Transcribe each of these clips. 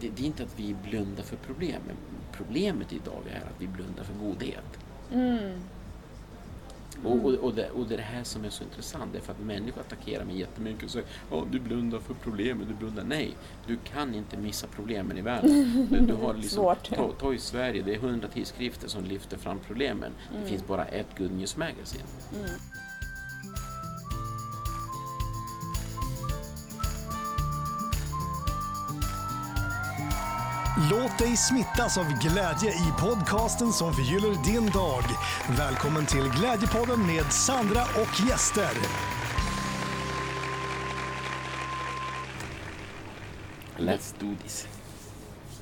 det, det är inte att vi blundar för problemen. Problemet idag är att vi blundar för godhet. Mm. Och, och, och, det, och det är det här som är så intressant, det är för att människor attackerar mig jättemycket och säger oh, du blundar för problemen, du blundar. Nej, du kan inte missa problemen i världen. Du, du har liksom, Svårt. ta, ta i Sverige, det är hundra tidskrifter som lyfter fram problemen. Mm. Det finns bara ett Good News Magazine. Låt dig smittas av glädje i podcasten som förgyller din dag. Välkommen till Glädjepodden med Sandra och gäster. Let's do this.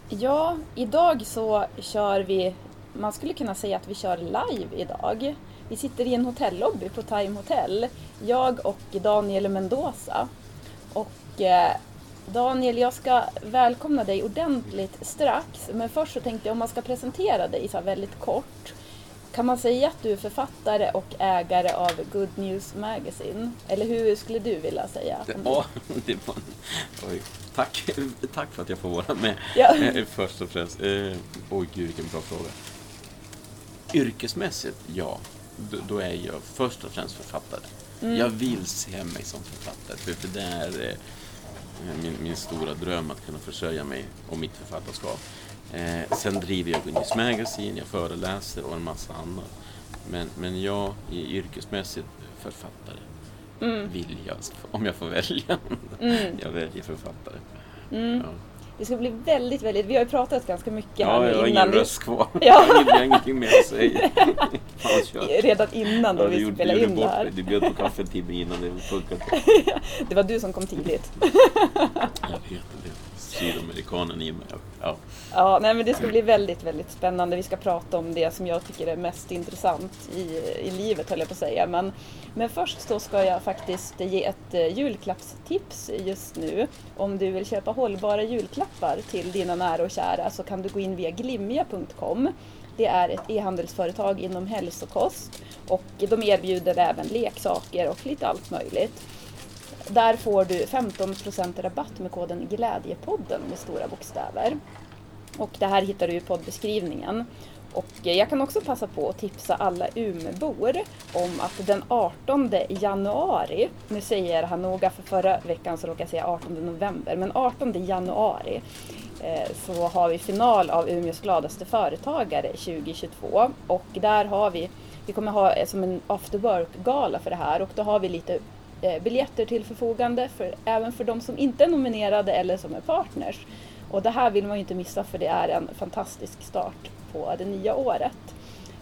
Ja, idag så kör vi, man skulle kunna säga att vi kör live idag. Vi sitter i en hotellobby på Time Hotel, jag och Daniel Mendoza. Och eh, Daniel, jag ska välkomna dig ordentligt strax, men först så tänkte jag om man ska presentera dig så väldigt kort. Kan man säga att du är författare och ägare av Good News Magazine? Eller hur skulle du vilja säga? Ja, det var oj, tack, tack för att jag får vara med. Ja. Eh, Först och främst. Eh, oj, gud vilken bra fråga. Yrkesmässigt, ja. Då, är jag först och främst författare. Jag vill se mig som författare, för, för det är eh, min, min stora dröm att kunna försörja mig och mitt författarskap. Eh, sen driver jag News Magazine, jag föreläser och en massa annat. Men, men jag är yrkesmässigt författare. Vill jag, om jag får välja. Jag väljer författare. Ja. Det ska bli väldigt, väldigt, vi har ju pratat ganska mycket Ja, här jag har innan. ingen vi- röst kvar. Ja. Jag har ingenting mer att säga. Redan innan då Ja, vi gjorde- spelade in det här. Du bjöd på kaffe en timme innan det funkade. Det var du som kom tidigt. Jag vet det. Sydamerikanen i mig. Ja. Ja, nej men det ska bli väldigt, väldigt spännande. Vi ska prata om det som jag tycker är mest intressant i, i livet, höll jag på att säga. Men, men först så ska jag faktiskt ge ett eh, julklappstips just nu. Om du vill köpa hållbara julklappar till dina nära och kära så kan du gå in via glimja.com. Det är ett e-handelsföretag inom hälsokost och de erbjuder även leksaker och lite allt möjligt. Där får du 15% rabatt med koden Glädjepodden med stora bokstäver. Och det här hittar du i poddbeskrivningen. Och jag kan också passa på att tipsa alla Umeåbor om att den 18 januari, nu säger jag det här noga för förra veckan så råkade jag säga 18 november, men 18 januari eh, så har vi final av Umeås gladaste företagare 2022 och där har vi, vi kommer ha eh, som en after work-gala för det här. Och då har vi lite eh, biljetter till förfogande för, även för de som inte är nominerade eller som är partners. Och det här vill man ju inte missa för det är en fantastisk start på det nya året.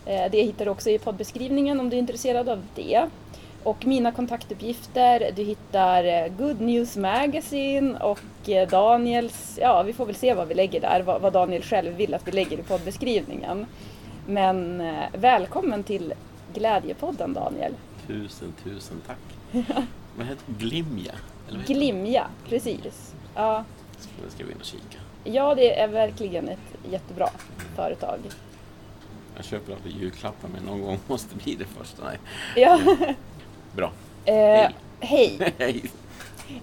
Eh, Det hittar du också i poddbeskrivningen om du är intresserad av det. Och mina kontaktuppgifter, du hittar eh, Good News Magazine och eh, Daniels, ja vi får väl se vad vi lägger där, vad Daniel själv vill att vi lägger i poddbeskrivningen. Men välkommen till Glädjepodden Daniel. Tusen, tusen tack. Vad heter Glimja? Glimja, precis. Ja, Ska vi in och kika. Ja, det är verkligen ett jättebra företag. Jag köper aldrig julklappar men någon gång måste det bli det första. Nej. Ja. Bra. Eh, hej! Hej.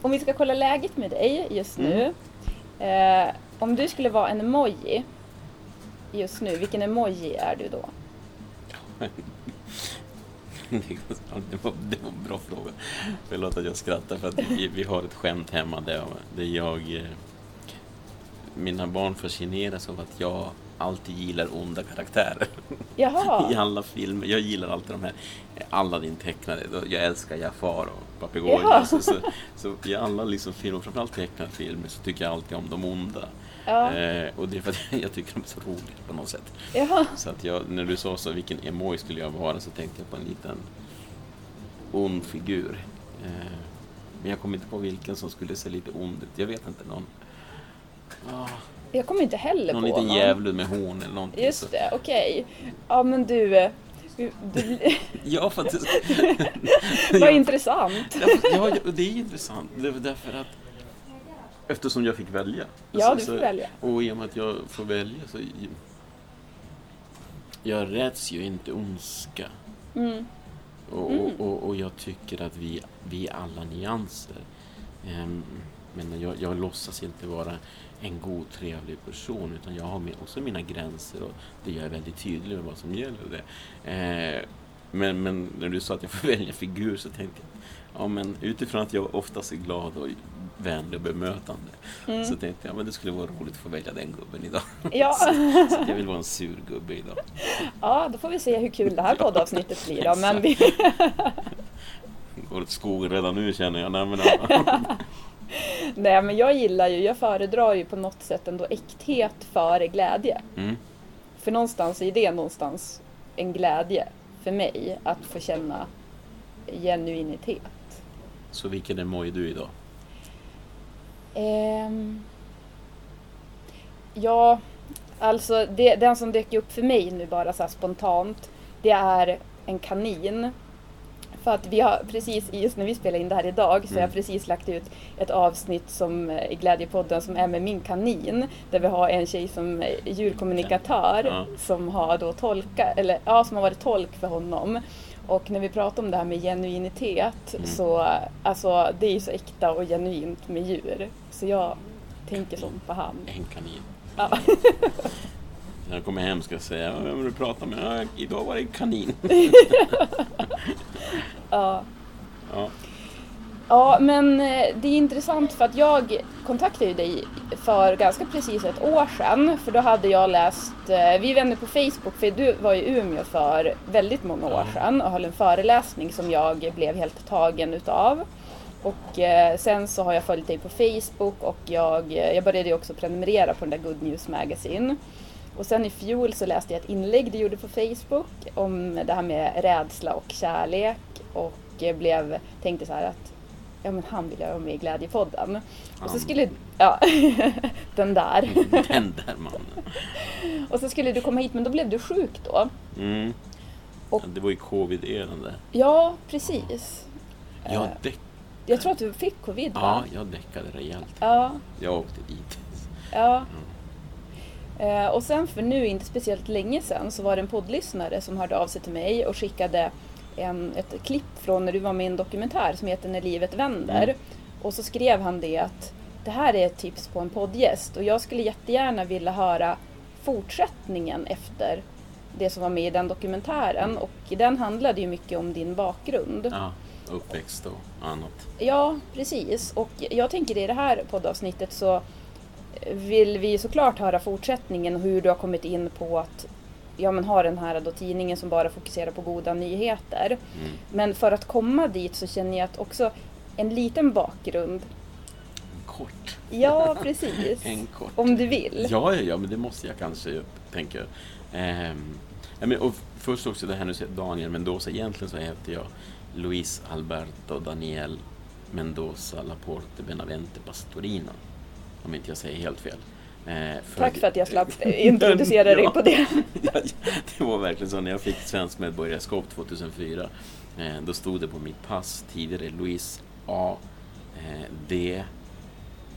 Om vi ska kolla läget med dig just nu. Eh, om du skulle vara en emoji just nu, vilken emoji är du då? Det var, det var en bra fråga. Förlåt att jag skrattar för att vi, vi har ett skämt hemma där, där jag... Mina barn fascineras av att jag alltid gillar onda karaktärer. I Jaha, alla filmer. Jag gillar alltid de här eh, Aladdin tecknade. Jag älskar Jafar och Jaha. papegojorna. Så, så, i alla liksom filmer, framförallt tecknade filmer, så tycker jag alltid om de onda. ja, Eh, och det är för att jag tycker de är så roliga på något sätt. jaha. Så att jag, när du sa så, vilken emoji skulle jag vara, så tänkte jag på en liten ond figur. Eh, men jag kom inte på vilken som skulle se lite ond ut. Jag vet inte, någon, ah, Jag kommer inte heller någon på liten någon. djävul med horn eller någonting. Just så. det, okej. Ja men du, eh, du, du Ja, för att vad intressant. ja, det är intressant. Det är därför att Eftersom jag fick välja. Ja, du får välja. Och i och med att jag får välja så... Jag räds ju inte ondska. Mm. Och, och, och, och jag tycker att vi, vi är alla nyanser. Ehm, men jag, jag låtsas inte vara en god, trevlig person. Utan jag har också mina gränser och det gör jag väldigt tydligt med vad som gäller. Det. Eh, men, men när du sa att jag får välja figur så tänkte jag Ja, men utifrån att jag oftast är glad och vänlig och bemötande mm. så tänkte jag att det skulle vara roligt att få välja den gubben idag. Ja. så, så jag vill vara en sur gubbe idag. Ja, då får vi se hur kul det här poddavsnittet blir. Då. Men vi... går åt skogen redan nu känner jag. Nej men, Nej, men jag gillar ju, jag föredrar ju på något sätt ändå äkthet före glädje. Mm. För någonstans är det någonstans en glädje för mig att få känna genuinitet. Så vilken emoji du idag? Um, ja, alltså det, den som dök upp för mig nu bara så spontant, det är en kanin. För att vi har precis, just när vi spelar in det här idag, så mm. har jag precis lagt ut ett avsnitt som, eh, i Glädjepodden som är med min kanin. Där vi har en tjej som djurkommunikatör ja. som har då tolka, eller ja, som har varit tolk för honom. Och när vi pratar om det här med genuinitet mm. så alltså det är ju så äkta och genuint med djur. Så jag tänker som på han. En kanin. Ja. När jag kommer hem ska jag säga, vem vill du prata med? Ja, idag var det en kanin. ja. ja. Ja, men eh, det är intressant för att jag kontaktade dig för ganska precis ett år sedan. För då hade jag läst, eh, vi vänner på Facebook, för du var i Umeå för väldigt många år sedan och höll en föreläsning som jag blev helt tagen utav. Och eh, sen så har jag följt dig på Facebook och jag, jag började också prenumerera på den där Good News Magazine. Och sen i fjol så läste jag ett inlägg du gjorde på Facebook om det här med rädsla och kärlek och blev, tänkte så här att ja men han vill jag vara med i Glädjepodden. Och så skulle, ja, den där. Den där mannen. och så skulle du komma hit men då blev du sjuk då. Mm. Och, ja, det var ju covid-eran där. Ja, precis. Jag eh, däck... Jag tror att du fick covid va? Ja, jag däckade rejält. Ja. Jag åkte dit. Ja. Mm. Och sen för nu, inte speciellt länge sedan, så var det en poddlyssnare som hörde av sig till mig och skickade en, ett klipp från när du var med i en dokumentär som heter När livet vänder. Mm. Och så skrev han det att det här är ett tips på en poddgäst och jag skulle jättegärna vilja höra fortsättningen efter det som var med i den dokumentären och den handlade ju mycket om din bakgrund. Ja, uppväxt och annat. Ja, precis. Och jag tänker i det här poddavsnittet så vill vi såklart höra fortsättningen och hur du har kommit in på att ja, men har den här då tidningen som bara fokuserar på goda nyheter. Mm. Men för att komma dit så känner jag att också en liten bakgrund. Kort. Ja, precis. en kort. Om du vill. Ja, ja, men det måste jag kanske tänka. Ehm, ja, men, och först också det här nu Daniel Mendoza. Egentligen så heter jag Luis Alberto Daniel Mendoza Laporte Benavente Pastorina. Om inte jag säger helt fel. Eh, för Tack för att jag slapp introducera ja, dig på det. det var verkligen så när jag fick svenskt medborgarskap 2004. Eh, då stod det på mitt pass tidigare Louise A. Eh, D.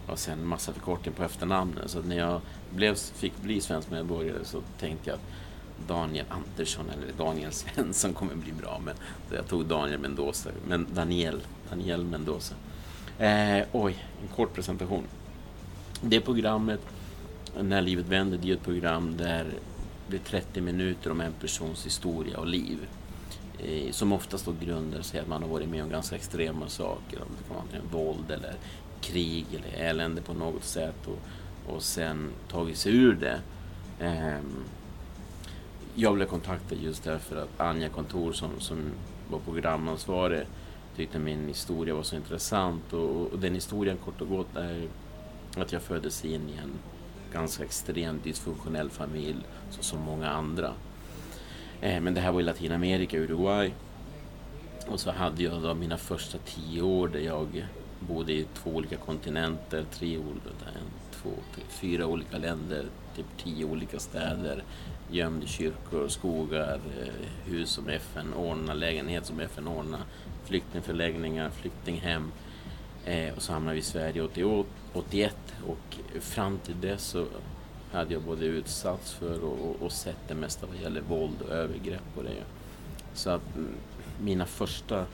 Och sen massa förkortning på efternamnen. Så när jag blev, fick bli svensk medborgare så tänkte jag att Daniel Andersson eller Daniel Svensson kommer bli bra. Men jag tog Daniel Mendoza. Men Daniel, Daniel Mendoza. Eh, oj, en kort presentation. Det programmet när livet vänder, det är ett program där det är 30 minuter om en persons historia och liv. Eh, som oftast då grundar sig att man har varit med om ganska extrema saker. Om det kan vara våld eller krig eller elände på något sätt. Och, och sen tagit sig ur det. Eh, jag blev kontaktad just därför att Anja Kontor som, som var programansvarig tyckte min historia var så intressant. Och, och den historien kort och gott är att jag föddes in i en ganska extremt dysfunktionell familj, så som många andra. Eh, men det här var i Latinamerika, Uruguay. Och så hade jag då mina första tio år där jag bodde i två olika kontinenter, tre, en, två, tre, fyra olika länder, typ tio olika städer, gömd i kyrkor, skogar, eh, hus som FN ordnar, lägenhet som FN ordnar, flyktingförläggningar, flyktinghem. Eh, och så hamnade vi i Sverige 81 och fram till dess så hade jag både utsatts för och, och sett det mesta vad gäller våld och övergrepp och det. Så att mm, mina första,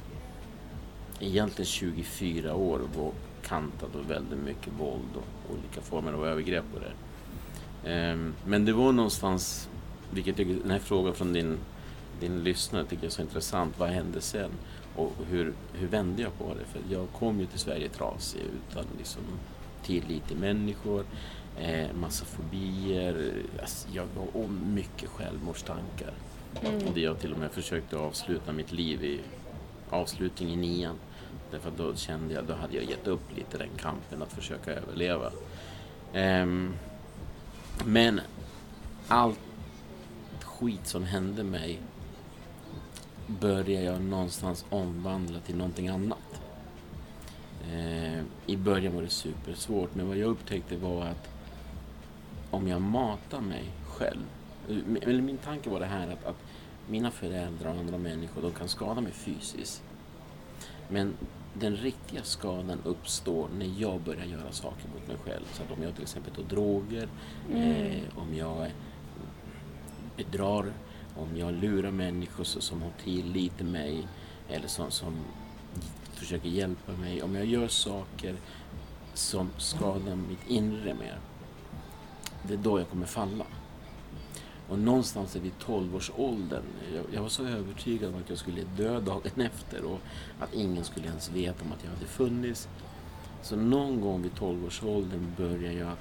egentligen 24 år var kantade av väldigt mycket våld och olika former av övergrepp och det. Ehm, men det var någonstans, vilket jag, den här frågan från din, din lyssnare tycker jag är så intressant. Vad hände sen? Och hur, hur vände jag på det? För jag kom ju till Sverige trasig utan liksom tillit till människor, eh, massa fobier alltså jag, och mycket självmordstankar. Mm. Och det jag till och med försökte avsluta mitt liv i avslutning i nian. Därför att då kände jag, då hade jag gett upp lite den kampen att försöka överleva. Um, men allt skit som hände mig började jag någonstans omvandla till någonting annat. Eh, I början var det supersvårt, men vad jag upptäckte var att om jag matar mig själv, eller min tanke var det här att, att mina föräldrar och andra människor, de kan skada mig fysiskt. Men den riktiga skadan uppstår när jag börjar göra saker mot mig själv. Så att om jag till exempel tar droger, mm. eh, om jag bedrar, om jag lurar människor som har tillit till mig eller som, som försöker hjälpa mig. Om jag gör saker som skadar mitt inre mer. Det är då jag kommer falla. Och någonstans vid 12-årsåldern, jag, jag var så övertygad om att jag skulle dö dagen efter och att ingen skulle ens veta om att jag hade funnits. Så någon gång vid 12-årsåldern började jag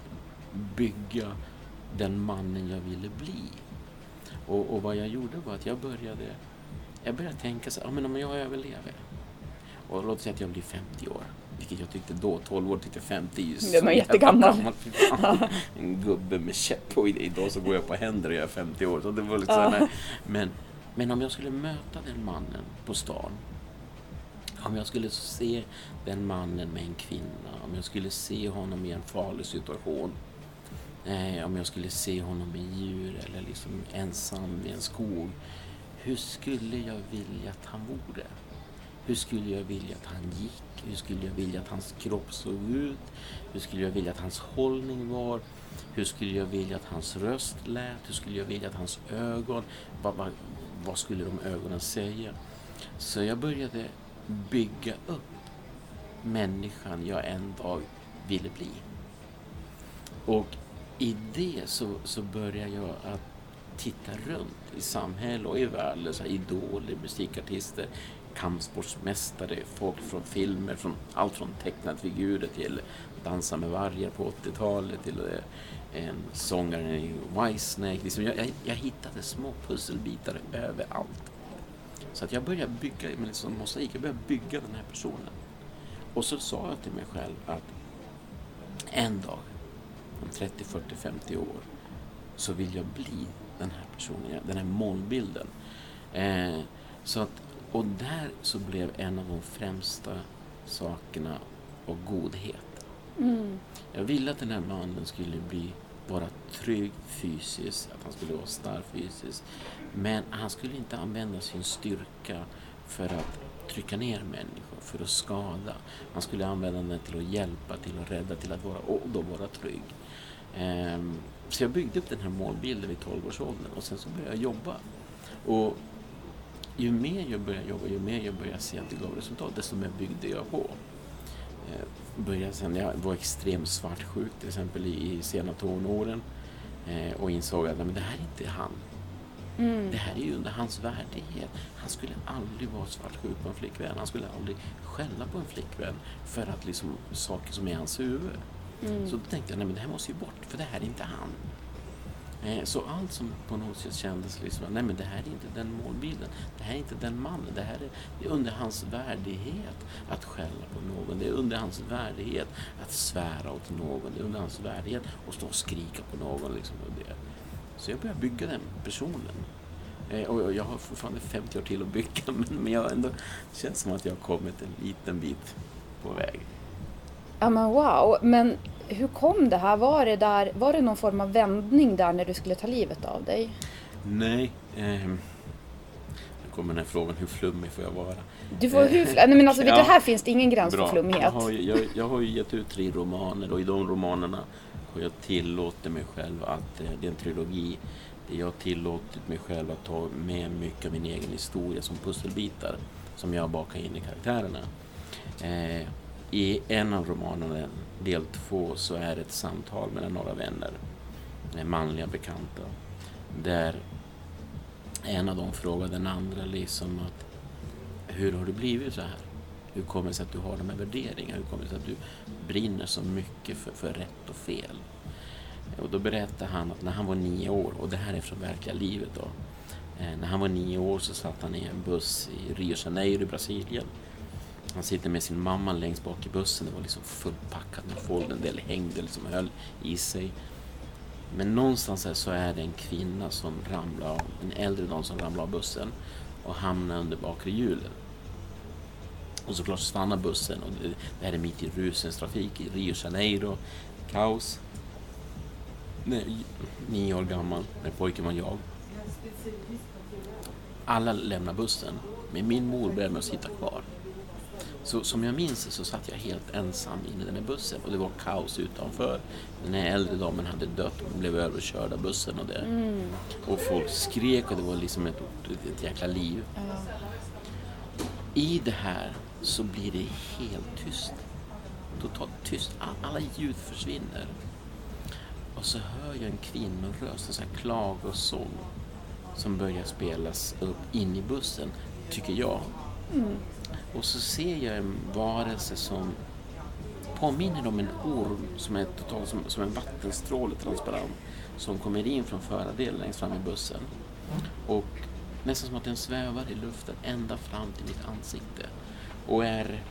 bygga den mannen jag ville bli. Och, och, vad jag gjorde var att jag började, jag började tänka så här, ah, men om jag överlever och låt säga att jag blir 50 år vilket jag tyckte då, 12 år tyckte 50 är ju är jättegammal. en gubbe med käpp och idag så går jag på händer och jag är 50 år. Så det var lite ja. men, men om jag skulle möta den mannen på stan. Om jag skulle se den mannen med en kvinna. Om jag skulle se honom i en farlig situation. Eh, om jag skulle se honom med djur eller liksom ensam i en skog. Hur skulle jag vilja att han vore? Hur skulle jag vilja att han gick? Hur skulle jag vilja att hans kropp såg ut? Hur skulle jag vilja att hans hållning var? Hur skulle jag vilja att hans röst lät? Hur skulle jag vilja att hans ögon... Vad, vad, vad skulle de ögonen säga? Så jag började bygga upp människan jag en dag ville bli. Och i det så, så började jag att titta runt i samhället och i världen, så här, idoler, musikartister, kampsportsmästare, folk från filmer, från allt från tecknade figurer till Dansa med vargar på 80-talet till eh, en sångare i Whitesnake. Liksom jag, jag, jag, hittade små pusselbitar överallt. Så att jag började bygga, med liksom mosaik, jag började bygga den här personen. Och så sa jag till mig själv att en dag, om 30, 40, 50 år, så vill jag bli den här personen, den här målbilden. Eh, så att och där så blev en av de främsta sakerna och godhet. Mm. Jag ville att den här mannen skulle bli, vara trygg fysiskt, att han skulle vara stark fysiskt. Men han skulle inte använda sin styrka för att trycka ner människor, för att skada. Han skulle använda den till att hjälpa, till att rädda, till att vara, och då vara trygg. Um, så jag byggde upp den här målbilden vid 12-årsåldern och sen så började jag jobba. Och ju mer jag började jobba, ju mer jag började se att det gav resultat, desto mer byggde jag på. Eh, började sen, jag var extremt svartsjuk till exempel i, i sena tonåren eh, och insåg att men det här är inte han. Mm. Det här är ju under hans värdighet. Han skulle aldrig vara svartsjuk på en flickvän. Han skulle aldrig skälla på en flickvän för att liksom saker som är i hans huvud. Mm. Så då tänkte jag, nej men det här måste ju bort, för det här är inte han. Eh, så allt som på något sätt kändes liksom, nej men det här är inte den målbilden, det här är inte den mannen, det här är, det är under hans värdighet att skälla på någon, det är under hans värdighet att svära åt någon, det är under hans värdighet att stå och skrika på någon. Liksom, och det. Så jag började bygga den personen. Eh, och jag har fortfarande 50 år till att bygga, men jag ändå känns som att jag har kommit en liten bit på väg. Ja men wow, men hur kom det här? Var det, där, var det någon form av vändning där när du skulle ta livet av dig? Nej. Eh, kommer den här frågan, hur flummig får jag vara? Du får hur Nej, men alltså, vet du, här finns det ingen gräns Bra. för flummighet. Jag har, jag, jag har ju gett ut tre romaner och i de romanerna har jag tillåtit mig själv att, eh, det är en trilogi, jag har tillåtit mig själv att ta med mycket av min egen historia som pusselbitar som jag bakar in i karaktärerna. Eh, I en av romanerna, del två, så är det ett samtal mellan några vänner, eh, manliga bekanta, där en av dem frågar den andra liksom att hur har du blivit så här? Hur kommer det sig att du har de här värderingarna? Hur kommer det sig att du brinner så mycket för, för rätt och fel? Och då berättar han att när han var nio år, och det här är från verkliga livet då. Eh, när han var nio år så satt han i en buss i Rio de Janeiro i Brasilien. Han sitter med sin mamma längst bak i bussen. Det var liksom fullpackat med folk. En del hängde liksom höll i sig. Men någonstans här så är det en kvinna som ramlar av, en äldre dam som ramlar av bussen och hamnar under bakre hjulen. Och såklart stannar bussen och det, här är mitt i rusens trafik i Rio de Janeiro. Kaos. Nej, nio år gammal, när pojken var jag. Alla lämnar bussen, men min mor börjar med att sitta kvar. Så som jag minns så satt jag helt ensam inne i den här bussen och det var kaos utanför. Den här äldre damen hade dött och blev överkörd av bussen och det. Mm. Och folk skrek och det var liksom ett, ett jäkla liv. I det här så blir det helt tyst. Totalt tyst. All- Alla ljud försvinner. Och så hör jag en kvinnoröst, en sån här klagosång som börjar spelas upp in i bussen, tycker jag. Och så ser jag en varelse som påminner om en orm som är totalt som, som en vattenstråle transparent som kommer in från förardelen längst fram i bussen. Och nästan som att den svävar i luften ända fram till mitt ansikte och är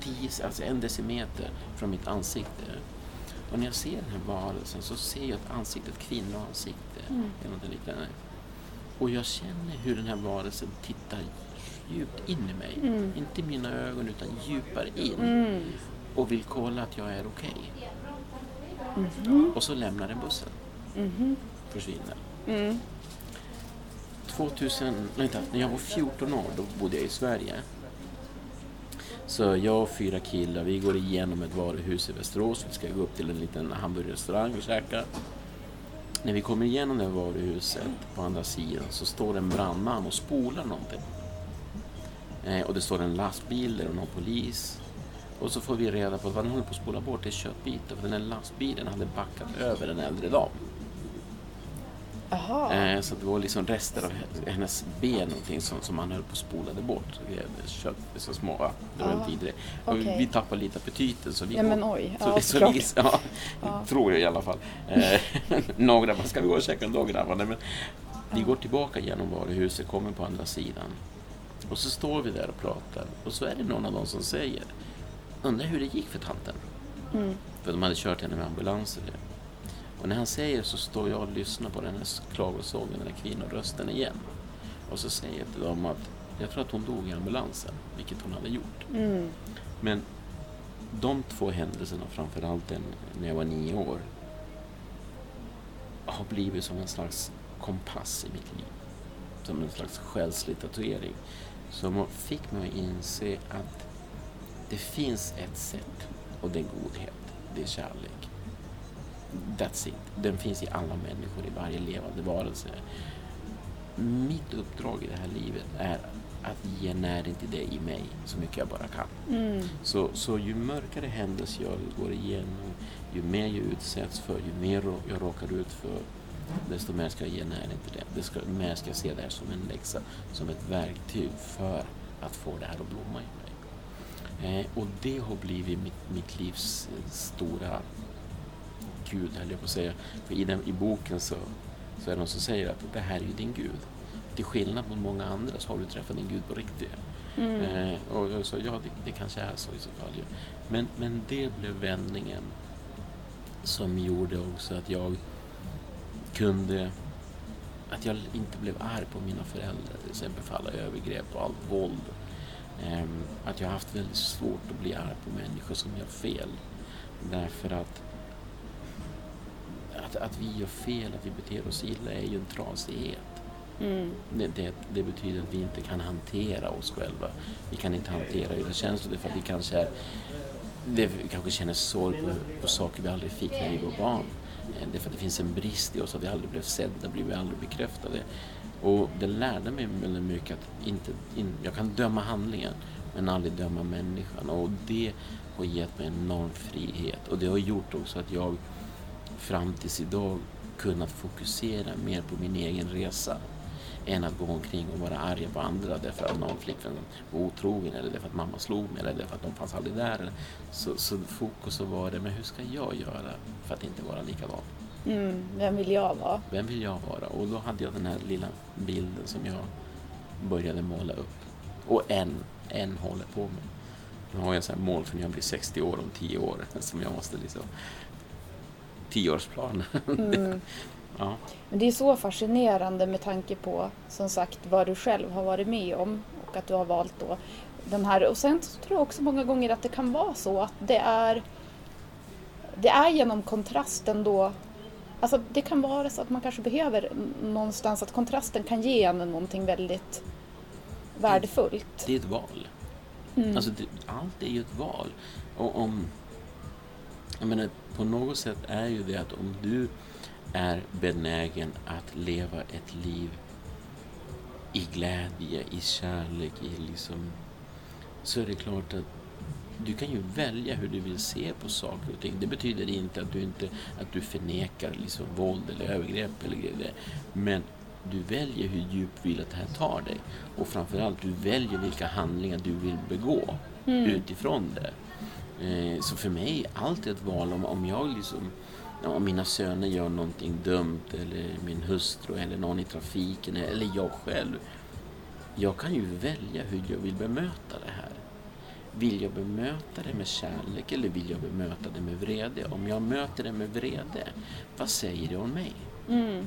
10, alltså en decimeter från mitt ansikte. Och när jag ser den här varelsen så ser jag ett ansikte, ett kvinnoansikte. Eller något liknande. Och jag känner hur den här varelsen tittar djupt in i mig. Inte i mina ögon utan djupare in. Och vill kolla att jag är okej. Och så lämnar den bussen. Försvinner. 2000, nej, vänta, när jag var 14 år då bodde jag i Sverige. Så jag och fyra killar, vi går igenom ett varuhus i Västerås. Vi ska gå upp till en liten hamburgerrestaurang och käka. När vi kommer igenom det varuhuset på andra sidan så står en brandman och spolar någonting. Eh, och det står en lastbil där och någon polis. Och så får vi reda på att vad han håller på att spola bort är köttbitar. För den här lastbilen hade backat över en äldre dam. Jaha. Eh, så det var liksom rester av hennes ben någonting som, som han höll på att spolade bort. Kött, så små, ja, det var en det. Och okej. Vi tappade lite aptiten. Så vi Ja, men oj. Så, Ja, så vi, ja, Ja. tror jag i alla fall. Eh, några, vad ska vi gå och käka en dag grabbar? Nej, men Vi går tillbaka genom varuhuset, kommer på andra sidan. Och så står vi där och pratar. Och så är det någon av dem som säger Undrar hur det gick för tanten? Mm. För de hade kört henne med ambulans och när han säger så står jag och lyssnar på den här klagosången, den här kvinnorösten igen. Och så säger jag till dem att jag tror att hon dog i ambulansen, vilket hon hade gjort. Mm. Men de två händelserna, framförallt den när jag var nio år, har blivit som en slags kompass i mitt liv. Som en slags själslig tatuering. Som fick mig att inse att det finns ett sätt och det är godhet, det är kärlek. That's it. Den finns i alla människor, i varje levande varelse. Mitt uppdrag i det här livet är att ge näring till det i mig så mycket jag bara kan. Mm. Så, så ju mörkare händelser jag går igenom, ju mer jag utsätts för, ju mer jag råkar ut för, desto mer ska jag ge näring till det. Desto mer ska jag se det här som en läxa, som ett verktyg för att få det här att blomma i mig. Eh, och det har blivit mitt, mitt livs eh, stora Gud, höll jag på att säga. För i, den, i boken så, så är det någon som säger att det här är ju din Gud. Till skillnad mot många andra så har du träffat din Gud på riktigt. Mm. Eh, och jag sa, ja det, det kanske är så i så fall. Men, men det blev vändningen som gjorde också att jag kunde att jag inte blev arg på mina föräldrar till exempel för alla övergrepp och allt våld. Ehm, att jag har haft väldigt svårt att bli arg på människor som gör fel. Därför att att, att vi gör fel, att vi beter oss illa är ju en trasighet. Mm. Det, det, det betyder att vi inte kan hantera oss själva. Vi kan inte hantera era känslor därför att vi kanske är det, vi kanske känner sorg på, på saker vi aldrig fick när vi var barn. Eh, det är för att det finns en brist i oss, att vi aldrig blev sedda, blev vi aldrig bekräftade. Och det lärde mig väldigt mycket att inte, in, jag kan döma handlingen, men aldrig döma människan. Och det har gett mig enorm frihet. Och det har gjort också att jag fram tills idag kunnat fokusera mer på min egen resa än att gå omkring och vara arg på andra därför att någon flickvän var otrogen eller därför att mamma slog mig eller därför att de fanns aldrig där. Så, så fokus var det, men hur ska jag göra för att inte vara likadan? Mm, vem vill jag vara? Vem vill jag vara? Och då hade jag den här lilla bilden som jag började måla upp. Och en, en håller på med. Nu har jag så här mål för när jag blir 60 år om 10 år som jag måste liksom... Tioårsplan. Mm. ja. Men det är så fascinerande med tanke på som sagt vad du själv har varit med om och att du har valt då den här. Och sen så tror jag också många gånger att det kan vara så att det är det är genom kontrasten då Alltså det kan vara så att man kanske behöver någonstans att kontrasten kan ge en någonting väldigt värdefullt. Det är ett val. Mm. Alltså, det, allt är ju ett val. Och om... Jag menar, på något sätt är ju det att om du är benägen att leva ett liv i glädje, i kärlek, i liksom... Så är det klart att du kan ju välja hur du vill se på saker och ting. Det betyder inte att du, inte, att du förnekar liksom våld eller övergrepp eller grejer. Men du väljer hur djupt vill att det här tar dig. Och framförallt, du väljer vilka handlingar du vill begå Mm. utifrån det. Eh, så för mig är allt ett val. Om, om jag liksom om mina söner gör någonting dumt eller min hustru eller någon i trafiken eller jag själv. Jag kan ju välja hur jag vill bemöta det här. Vill jag bemöta det med kärlek eller vill jag bemöta det med vrede? Om jag möter det med vrede, vad säger det om mig? Mm.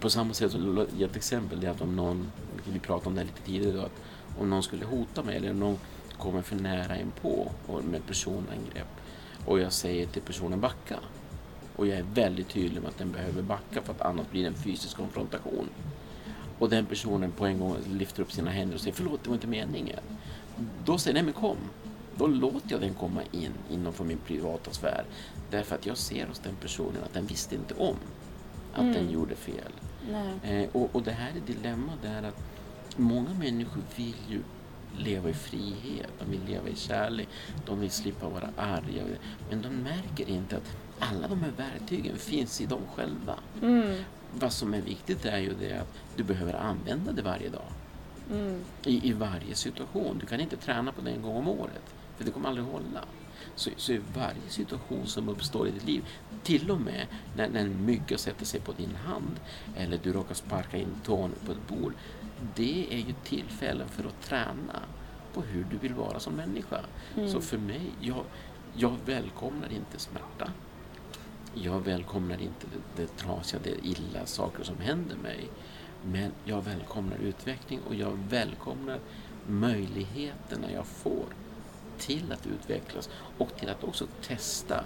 På samma sätt, ett exempel det är att om någon, vi pratade om det lite tidigare, då, att om någon skulle hota mig eller om någon kommer för nära in på med personangrepp och jag säger till personen backa och jag är väldigt tydlig med att den behöver backa för att annars blir det en fysisk konfrontation. Och den personen på en gång lyfter upp sina händer och säger förlåt, det var inte meningen. Då säger nej men kom. Då låter jag den komma in inom min privata sfär. Därför att jag ser hos den personen att den visste inte om att Mm. den gjorde fel. Eh, och, och det här är dilemmat där att många människor vill ju leva i frihet, de vill leva i kärlek, de vill slippa vara arga. Men de märker inte att alla de här verktygen finns i dem själva. Mm. Vad som är viktigt är ju det att du behöver använda det varje dag. Mm. I, I varje situation. Du kan inte träna på det en gång om året. För det kommer aldrig hålla. Så, så i varje situation som uppstår i ditt liv, till och med när, när en mygga sätter sig på din hand eller du råkar sparka in tån på ett bord. Det är ju tillfällen för att träna på hur du vill vara som människa. Mm. Så för mig, jag, jag välkomnar inte smärta. Jag välkomnar inte det, det trasiga, det illa, saker som händer mig. Men jag välkomnar utveckling och jag välkomnar möjligheterna jag får till att utvecklas och till att också testa.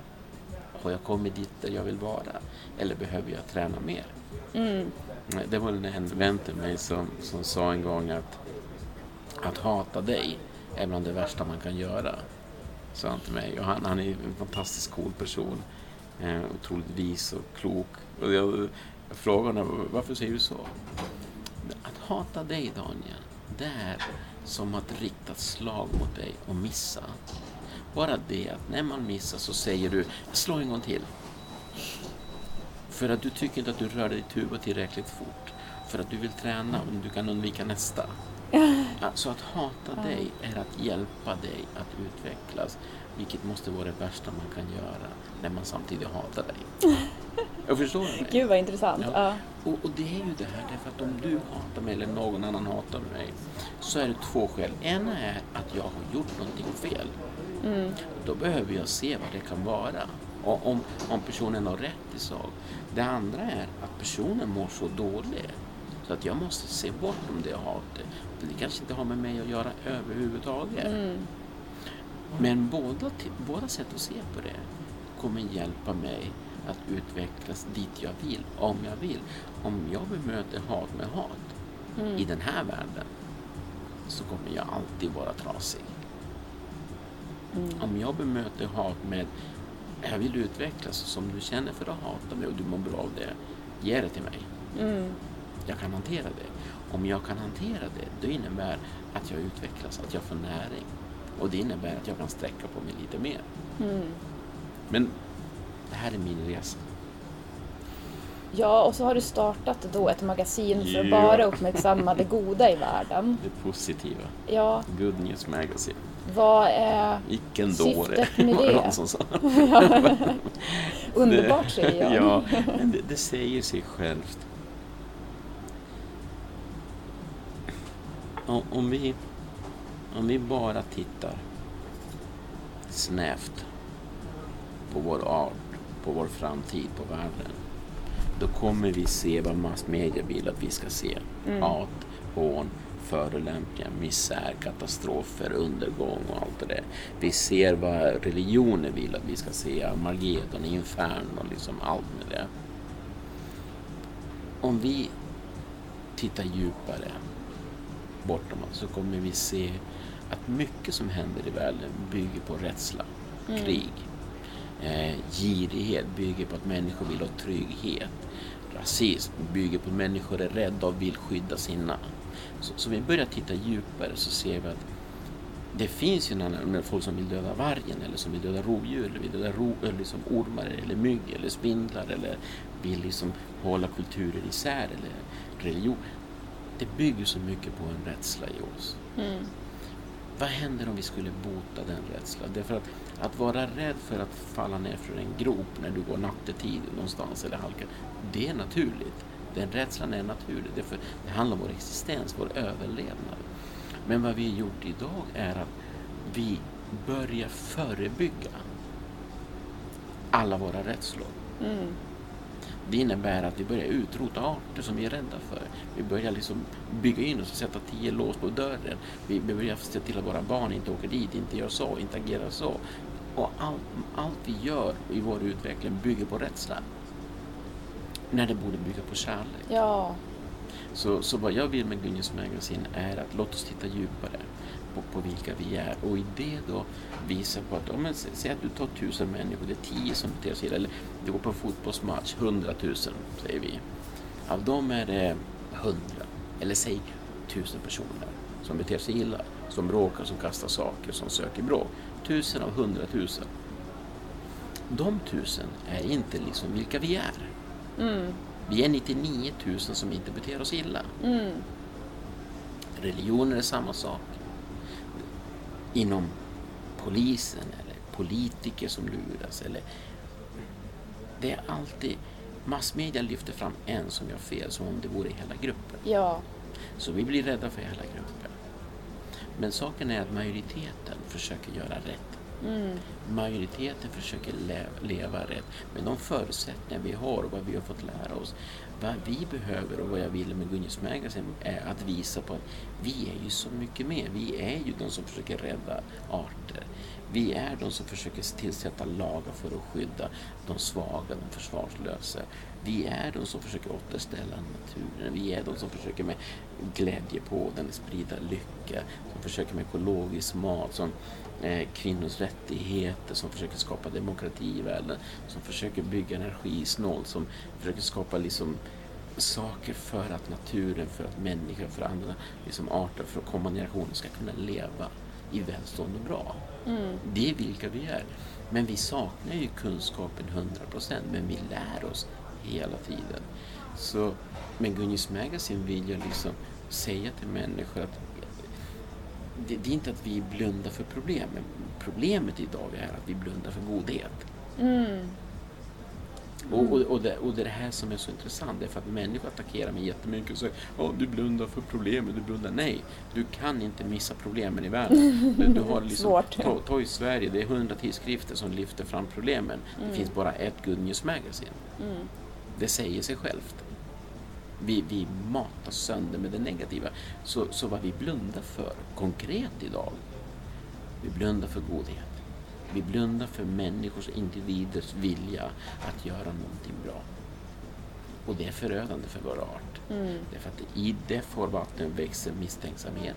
Har jag kommit dit där jag vill vara? Eller behöver jag träna mer? Mm. Det var en vän till mig som, som sa en gång att att hata dig är bland det värsta man kan göra. Sa han till mig. Och han, han är en fantastiskt cool person. Eh, otroligt vis och klok. Och jag, jag frågade honom, varför säger du så? Att hata dig Daniel, det är som att rikta ett slag mot dig och missa. Bara det att när man missar så säger du, slå en gång till. För att du tycker inte att du rör dig tuba tillräckligt fort. För att du vill träna om du kan undvika nästa. Alltså att hata dig är att hjälpa dig att utvecklas. Vilket måste vara det värsta man kan göra när man samtidigt hatar dig. Jag förstår dig. Gud vad intressant. Ja. Ja. Och, och det är ju det här, därför att om du hatar mig eller någon annan hatar mig så är det två skäl. Ena är att jag har gjort någonting fel. Mm. Då behöver jag se vad det kan vara. Och om, om personen har rätt i sak. Det andra är att personen mår så dåligt så att jag måste se bortom det hatet. För det kanske inte har med mig att göra överhuvudtaget. Mm. Men båda, båda sätt att se på det kommer hjälpa mig att utvecklas dit jag vill, om jag vill. Om jag bemöter hat med hat Mm. i den här världen så kommer jag alltid vara trasig. Mm. Om jag bemöter hat med jag vill utvecklas som du känner för att hata mig och du mår bra av det, ge det till mig. Mm. Jag kan hantera det. Om jag kan hantera det, det innebär att jag utvecklas, att jag får näring. Och det innebär att jag kan sträcka på mig lite mer. Mm. Men det här är min resa. Ja, och så har du startat då ett magasin för att bara uppmärksamma det goda i världen. Det positiva. Ja, Good News Magazine. vad är Vilken Syftet dåre, med det? någon som sa. underbart säger jag. ja, men det, det säger sig självt. Om, om, vi, om vi bara tittar snävt på vår art, på vår framtid, på världen. Då kommer vi se vad massmedia vill att vi ska se. Hat, hån, förolämpningar, misär, katastrofer, undergång och allt det där. Vi ser vad religioner vill att vi ska se. Armageddon, inferno, liksom allt med det. Om vi tittar djupare bortom så kommer vi se att mycket som händer i världen bygger på rädsla, krig. Eh, girighet bygger på att människor vill ha trygghet. Rasism bygger på att människor är rädda och vill skydda sina. Så, så vi börjar titta djupare så ser vi att det finns ju en annan, folk som vill döda vargen eller som vill döda rovdjur eller vill döda ro, eller liksom ormar eller mygg eller spindlar eller vill liksom hålla kulturer isär eller religion. Det bygger så mycket på en rädsla i oss. Mm. Vad händer om vi skulle bota den rädslan? Därför att, att vara rädd för att falla ner från en grop när du går nattetid någonstans eller halkar, det är naturligt. Den rädslan är naturlig. Därför det handlar om vår existens, vår överlevnad. Men vad vi har gjort idag är att vi börjar förebygga alla våra rädslor. Mm. Det innebär att vi börjar utrota arter som vi är rädda för. Vi börjar liksom bygga in oss och sätta tio lås på dörren. Vi börjar se till att våra barn inte åker dit, inte gör så, inte agerar så. Och allt, allt vi gör i vår utveckling bygger på rädsla. När det borde bygga på kärlek. Ja, Så, så vad jag vill med Gunjes Magazine är att låt oss titta djupare på, på vilka vi är och i det då visa på att, om man sä- säg att du tar tusen människor, det är tio som beter sig illa, eller du går på en fotbollsmatch, hundratusen säger vi. Av dem är det hundra, eller säg tusen personer som beter sig illa, som bråkar, som kastar saker, som söker bråk. Tusen av hundratusen. De tusen är inte liksom vilka vi är. mm. Vi är 99 000 som inte beter oss illa. Mm. Religioner är samma sak. Inom polisen eller politiker som luras. Eller det är alltid... Massmedia lyfter fram en som gör fel som om det vore hela gruppen. ja, Så vi blir rädda för hela gruppen. Men saken är att majoriteten försöker göra rätt mm. Majoriteten försöker le- leva rätt med de förutsättningar vi har och vad vi har fått lära oss. Vad vi behöver och vad jag vill med Gunjes Magazine är att visa på att vi är ju så mycket mer. Vi är ju de som försöker rädda arter. Vi är de som försöker tillsätta lagar för att skydda de svaga, de försvarslösa. Vi är de som försöker återställa naturen. Vi är de som försöker med glädje på den sprida lycka. Som försöker med ekologisk mat. Som eh, kvinnors rättigheter, som försöker skapa demokrati i världen, som försöker bygga energisnålt, som försöker skapa liksom saker för att naturen, för att människor, för andra liksom arter, för att kommande generationer ska kunna leva i välstånd och bra. Mm. Det är vilka vi är. Men vi saknar ju kunskapen 100% men vi lär oss hela tiden. Så med Gunjes Magazine vill jag liksom säga till människor att det, det är inte att vi blundar för problemen. Problemet idag är att vi blundar för godhet. Mm. Och, och, och, det, och det är det här som är så intressant. Det är för att människor attackerar mig jättemycket och säger oh, du blundar för problemen, du blundar. Nej, du kan inte missa problemen i världen. Du, du har liksom, Svårt. ta, ta i Sverige, det är hundra tidskrifter som lyfter fram problemen. Mm. Det finns bara ett Good News Magazine. Mm. Det säger sig självt. Vi, vi matar sönder med det negativa. Så, så vad vi blundar för konkret idag, vi blundar för godhet. Vi blundar för människors, individers vilja att göra någonting bra. Och det är förödande för vår art. Mm. Därför att i det farvattnet växer misstänksamhet,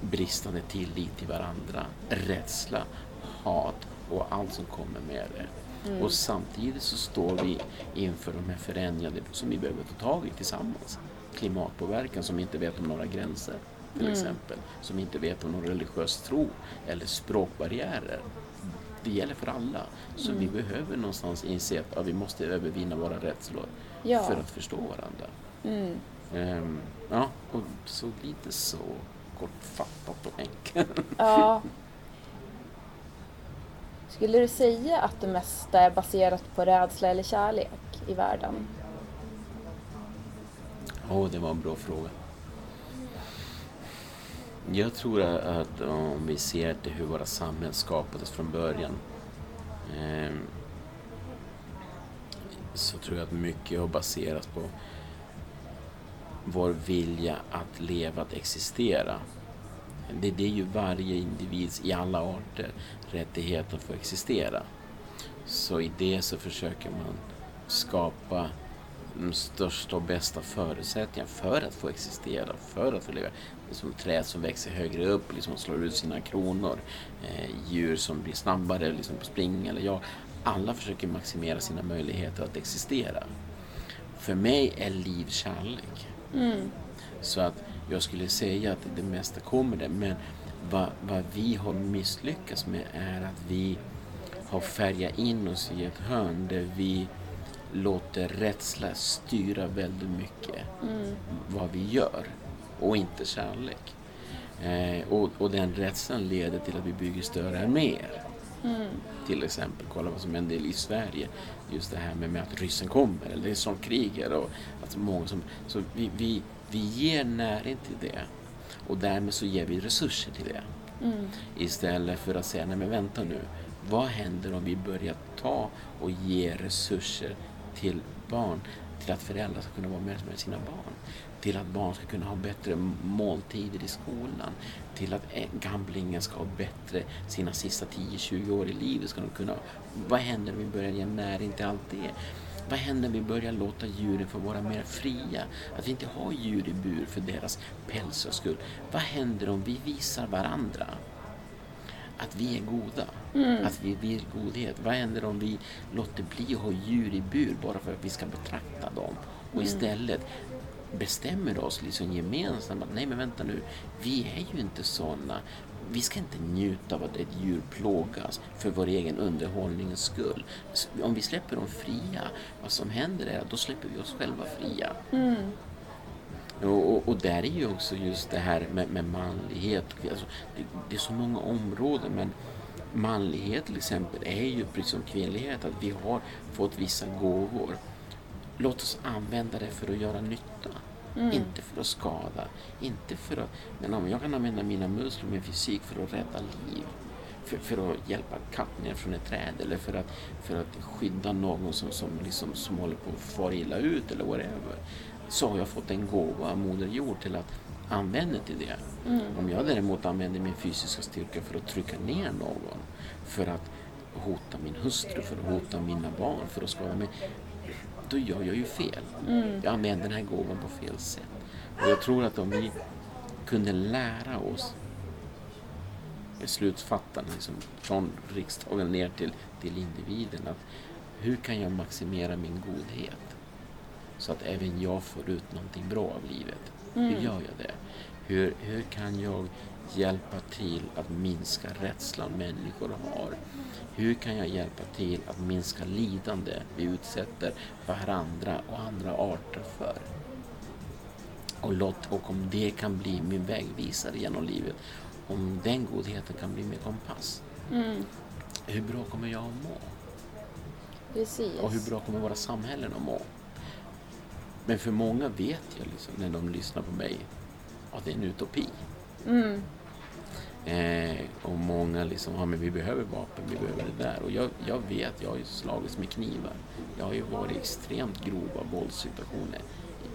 bristande tillit till varandra, rädsla, hat och allt som kommer med det. Och samtidigt så står vi inför de här förändringarna som vi behöver ta tag i tillsammans. klimatpåverkan som inte vet om några gränser till exempel. Som inte vet om någon religiös tro eller språkbarriärer. Det gäller för alla. Så vi behöver någonstans inse att ja, vi måste övervinna våra rädslor Ja. för att förstå varandra. Mm. Ehm, ja, och så lite så kortfattat och enkelt. Ja. Skulle du säga att det mesta är baserat på rädsla eller kärlek i världen? Åh, det var en bra fråga. Jag tror att om vi ser till hur våra samhällen skapades från början eh, så tror jag att mycket har baserats på vår vilja att leva, att existera. Det, det är ju varje individs, i alla arter, rättighet att få existera. Så i det så försöker man skapa de största och bästa förutsättningarna för att få existera, för att få leva. Det är som träd som växer högre upp, liksom slår ut sina kronor. Eh, djur som blir snabbare liksom på spring eller ja. Alla försöker maximera sina möjligheter att existera. För mig är liv kärlek. Så att jag skulle säga att det mesta kommer det. Men vad, vad vi har misslyckats med är att vi har färgat in oss i ett hörn där vi låter rädsla styra väldigt mycket vad vi gör och inte kärlek. Eh, och, och den rädslan leder till att vi bygger större arméer. Till exempel, kolla vad som händer i Sverige. Just det här med, med att ryssen kommer, eller det är som krigar. Och att många som, så vi, vi, vi ger näring till det. Och därmed så ger vi resurser till det. Istället för att säga, nej men vänta nu. Vad händer om vi börjar ta och ge resurser till barn? Till att föräldrar ska kunna vara med med sina barn. Till att barn ska kunna ha bättre måltider i skolan. Till att gamlingen ska ha bättre sina sista 10-20 år i livet. Ska de kunna, vad händer om vi börjar ge näring till allt det? Vad händer om vi börjar låta djuren få vara mer fria? Att vi inte har djur i bur för deras pälsars skull. Vad händer om vi visar varandra att vi är goda? Att vi vill godhet. Vad händer om vi låter bli att ha djur i bur bara för att vi ska betrakta dem? Och istället bestämmer oss liksom gemensamt att nej men vänta nu, vi är ju inte sådana. Vi ska inte njuta av att ett djur plågas för vår egen underhållningens skull. Om vi släpper dem fria, vad som händer är att då släpper vi oss själva fria. Och, och, och där är ju också just det här med, med manlighet. Alltså, det, det är så många områden men manlighet till exempel är ju precis som kvinnlighet att vi har fått vissa gåvor. Låt oss använda det för att göra nytta. Inte för att skada. Inte för att... Men om jag kan använda mina muskler och min fysik för att rädda liv. För, för att hjälpa katt ner från ett träd eller för att, för att skydda någon som, som, liksom, som håller på att fara illa ut eller whatever. Så har jag fått en gåva av Moder Jord till att använda till det. Om jag däremot använder min fysiska styrka för att trycka ner någon, för att hota min hustru, för att hota mina barn, för att skada mig. Då gör jag ju fel. Jag använder den här gåvan på fel sätt. Och jag tror att om vi kunde lära oss beslutsfattarna liksom, från riksdagen ner till, till individen. Att hur kan jag maximera min godhet? Så att även jag får ut någonting bra av livet. Hur gör jag det? Hur, hur kan jag hjälpa till att minska rädslan människor har? Hur kan jag hjälpa till att minska lidande vi utsätter varandra och andra arter för? Och, låt, och om det kan bli min vägvisare genom livet, om den godheten kan bli min kompass, hur bra kommer jag att må? Precis. Och hur bra kommer våra samhällen att må? Men för många vet jag liksom, när de lyssnar på mig att det är en utopi. Mm. Eh, och många liksom, ja men vi behöver vapen, vi behöver det där. Och jag, jag vet, jag har ju slagits med knivar. Jag har ju varit i extremt grova våldssituationer.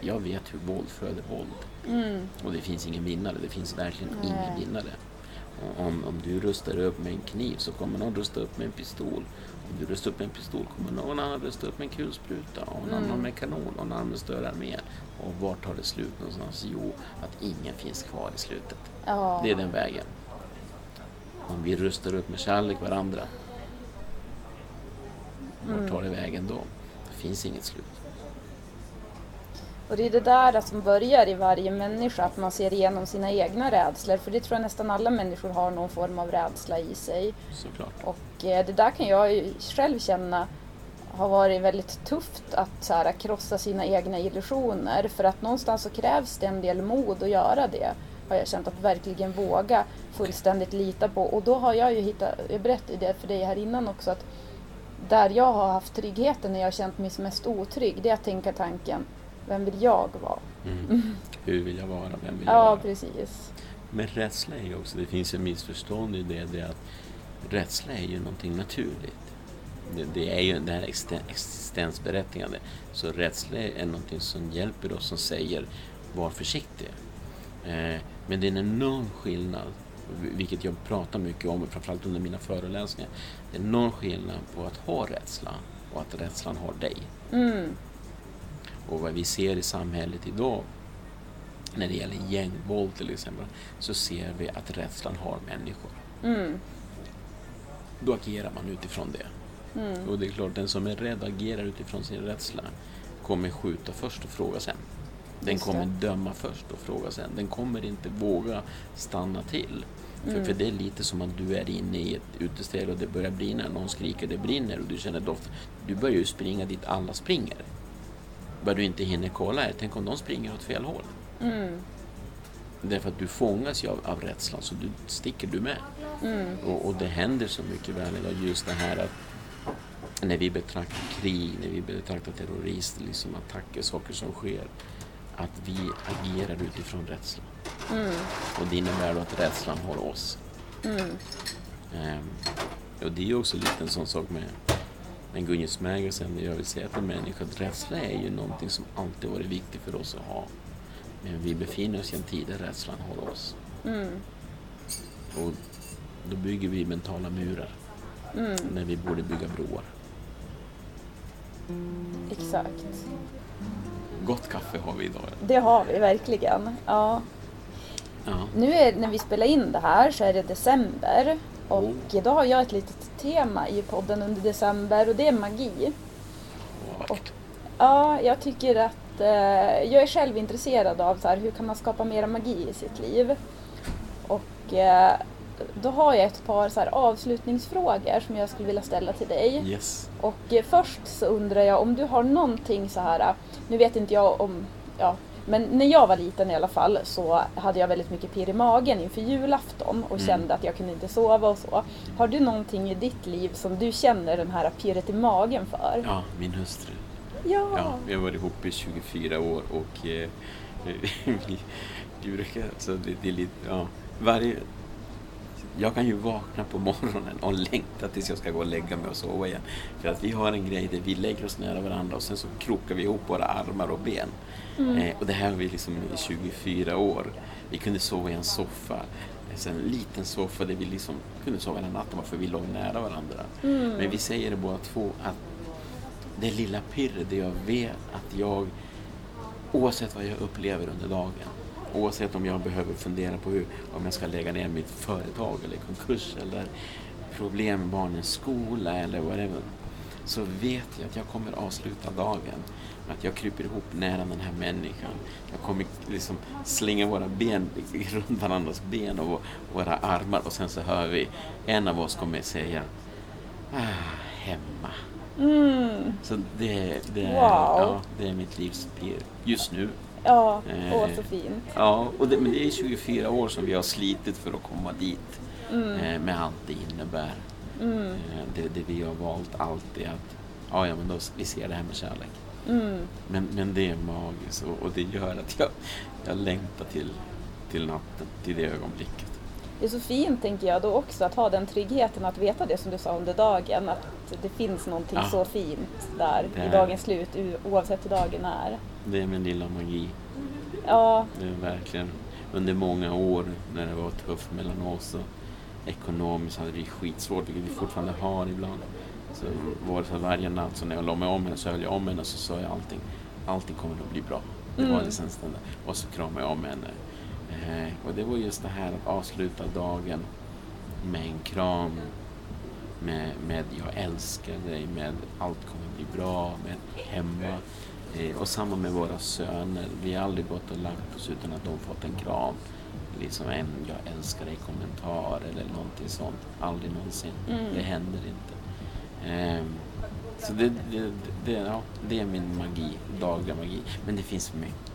Jag vet hur våld föder våld. Mm. Och det finns ingen vinnare, det finns verkligen Nej. ingen vinnare. Och Om, om du rustar upp med en kniv så kommer någon rusta upp med en pistol. Om du rustar upp med en pistol kommer någon annan rusta upp med en kulspruta och en annan med kanon och en annan med större armé. Och vart tar det slut någonstans? Jo, att ingen finns kvar i slutet. Ja. Det är den vägen. Om vi rustar upp med kärlek varandra. Vart tar det vägen då? Det finns inget slut. Och det är det där som börjar i varje människa, att man ser igenom sina egna rädslor. För det tror jag nästan alla människor har någon form av rädsla i sig. Såklart. Och eh, det där kan jag ju själv känna har varit väldigt tufft att så här, krossa sina egna illusioner. För att någonstans så krävs det en del mod att göra det. Har jag känt att verkligen våga fullständigt lita på. Och då har jag ju hittat, jag berättade det för dig här innan också, att där jag har haft tryggheten när jag har känt mig som mest otrygg, det är att tänka tanken, vem vill jag vara? Mm. Hur vill jag vara? Vem vill Ja, jag vara? precis. Men rädsla är ju också, det finns ett missförstånd i det, det är att rädsla är ju någonting naturligt. Det, det är ju det här existen- existensberättigande. Så rädsla är någonting som hjälper oss, som säger var försiktig. Eh, men det är en enorm skillnad, vilket jag pratar mycket om, framförallt under mina föreläsningar. Det är en enorm skillnad på att ha rädsla och att rädslan har dig. Mm, Och vad vi ser i samhället idag när det gäller gängvåld till exempel så ser vi att rädslan har människor. mm, Då agerar man utifrån det. Mm. Och det är klart, den som är rädd agerar utifrån sin rädsla kommer skjuta först och fråga sen. Den Just det. kommer döma först och fråga sen. Den kommer inte våga stanna till. För, Mm. för det är lite som att du är inne i ett uteställe och det börjar brinna. Någon skriker det brinner och du känner doft. Du börjar ju springa dit alla springer. Vad du inte hinner kolla är, tänk om de springer åt fel håll. Mm, Därför att du fångas ju av, av rädslan så du sticker du med. mm, Och, och det händer så mycket väl idag just det här att när vi betraktar krig, när vi betraktar terrorister, liksom attacker, saker som sker, att vi agerar utifrån rädsla. mm, Och det innebär då att rädslan har oss. mm. Ehm, och det är ju också lite en sån sak med, med Gunjes Magazine. Jag vill säga till en människa att rädsla är ju någonting som alltid varit viktigt för oss att ha. Men vi befinner oss i en tid där rädslan har oss. Mm, Och då bygger vi mentala murar mm, när vi borde bygga broar. Exakt. Gott kaffe har vi idag. Det har vi verkligen. Ja. Ja. Nu är, när vi spelar in det här så är det december. Och då har jag ett litet tema i podden under december och det är magi. Vackert. Ja, jag tycker att eh, jag är själv intresserad av så här, hur kan man skapa mera magi i sitt liv. Och eh, då har jag ett par så avslutningsfrågor som jag skulle vilja ställa till dig. Yes. Och eh, först så undrar jag om du har någonting så här, nu vet inte jag om, ja, men när jag var liten i alla fall så hade jag väldigt mycket pirr i magen inför julafton och Mm. kände att jag kunde inte sova och så. Har du någonting i ditt liv som du känner den här pirret i magen för? Ja, min hustru. Ja. Ja, vi har varit ihop i 24 år och eh, vi, vi brukar, alltså det, det är lite, ja, varje... Jag kan ju vakna på morgonen och längta tills jag ska gå och lägga mig och sova igen. För att vi har en grej där vi lägger oss nära varandra och sen så krokar vi ihop våra armar och ben. Eh, och det här har vi liksom i 24 år. Vi kunde sova i en soffa, alltså en liten soffa där vi liksom kunde sova hela natten varför vi låg nära varandra. Men vi säger det båda två att det lilla pirret, det jag vet att jag, oavsett vad jag upplever under dagen, oavsett om jag behöver fundera på hur, om jag ska lägga ner mitt företag eller konkurs eller problem med barnens skola eller whatever, så vet jag att jag kommer avsluta dagen med att jag kryper ihop nära den här människan. Jag kommer liksom slänga våra ben runt varandras ben och vå- våra armar och sen så hör vi en av oss kommer säga ah, hemma. Mm. Så det, det, är, Wow. ja, det är mitt livs just nu. Ja, Eh. åh så fint. Ja, och det, men det är 24 år som vi har slitit för att komma dit Mm. eh, med allt det innebär. Mm. Eh, det, det vi har valt alltid att ja, ja, men då, vi ser det här med kärlek. Mm. Men, men det är magiskt och, och det gör att jag, jag längtar till, till natten, till det ögonblicket. Det är så fint tänker jag då också att ha den tryggheten att veta det som du sa under dagen. Att det finns någonting Ja. så fint där Det i dagens slut oavsett hur dagen är. Det är min lilla magi. Ja, Det är verkligen under många år när det var tufft mellan oss och ekonomiskt hade vi skitsvårt, vilket vi fortfarande har ibland. Så var det så varje natt så när jag la mig om henne så höll jag om henne och så sa jag allting, allting kommer att bli bra. Det var Mm. det sen. Och så kramade jag om henne. Eh, och det var just det här att avsluta dagen med en kram, med, med jag älskar dig, med allt kommer att bli bra, med hemma. Eh, och samma med våra söner. Vi har aldrig gått och lagt oss utan att de fått en kram. Liksom en jag älskar dig kommentar eller någonting sånt. Aldrig någonsin. Mm. Det händer inte. Eh, så det, det, det, ja, det är min magi, dagliga magi. Men det finns mycket.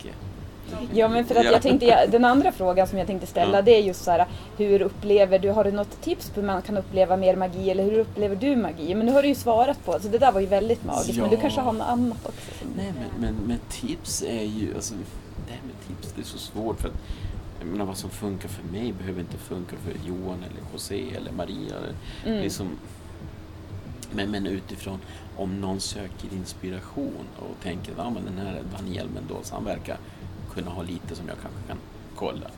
Ja, men för att jag tänkte, ja, den andra frågan som jag tänkte ställa Ja. det är just så här, hur upplever du, har du något tips på hur man kan uppleva mer magi eller hur upplever du magi? Men nu har du ju svarat på, så det där var ju väldigt magiskt, men du Ja. kanske har något annat också? Nej, men, men, men tips är ju... Alltså, det här med tips, det är så svårt för att jag menar, vad som funkar för mig behöver inte funka för Johan eller José eller Maria. Mm. Liksom, men, men utifrån, om någon söker inspiration och tänker att ah, men den här Daniel Mendoza, han verkar kunna ha lite som jag kanske kan kolla.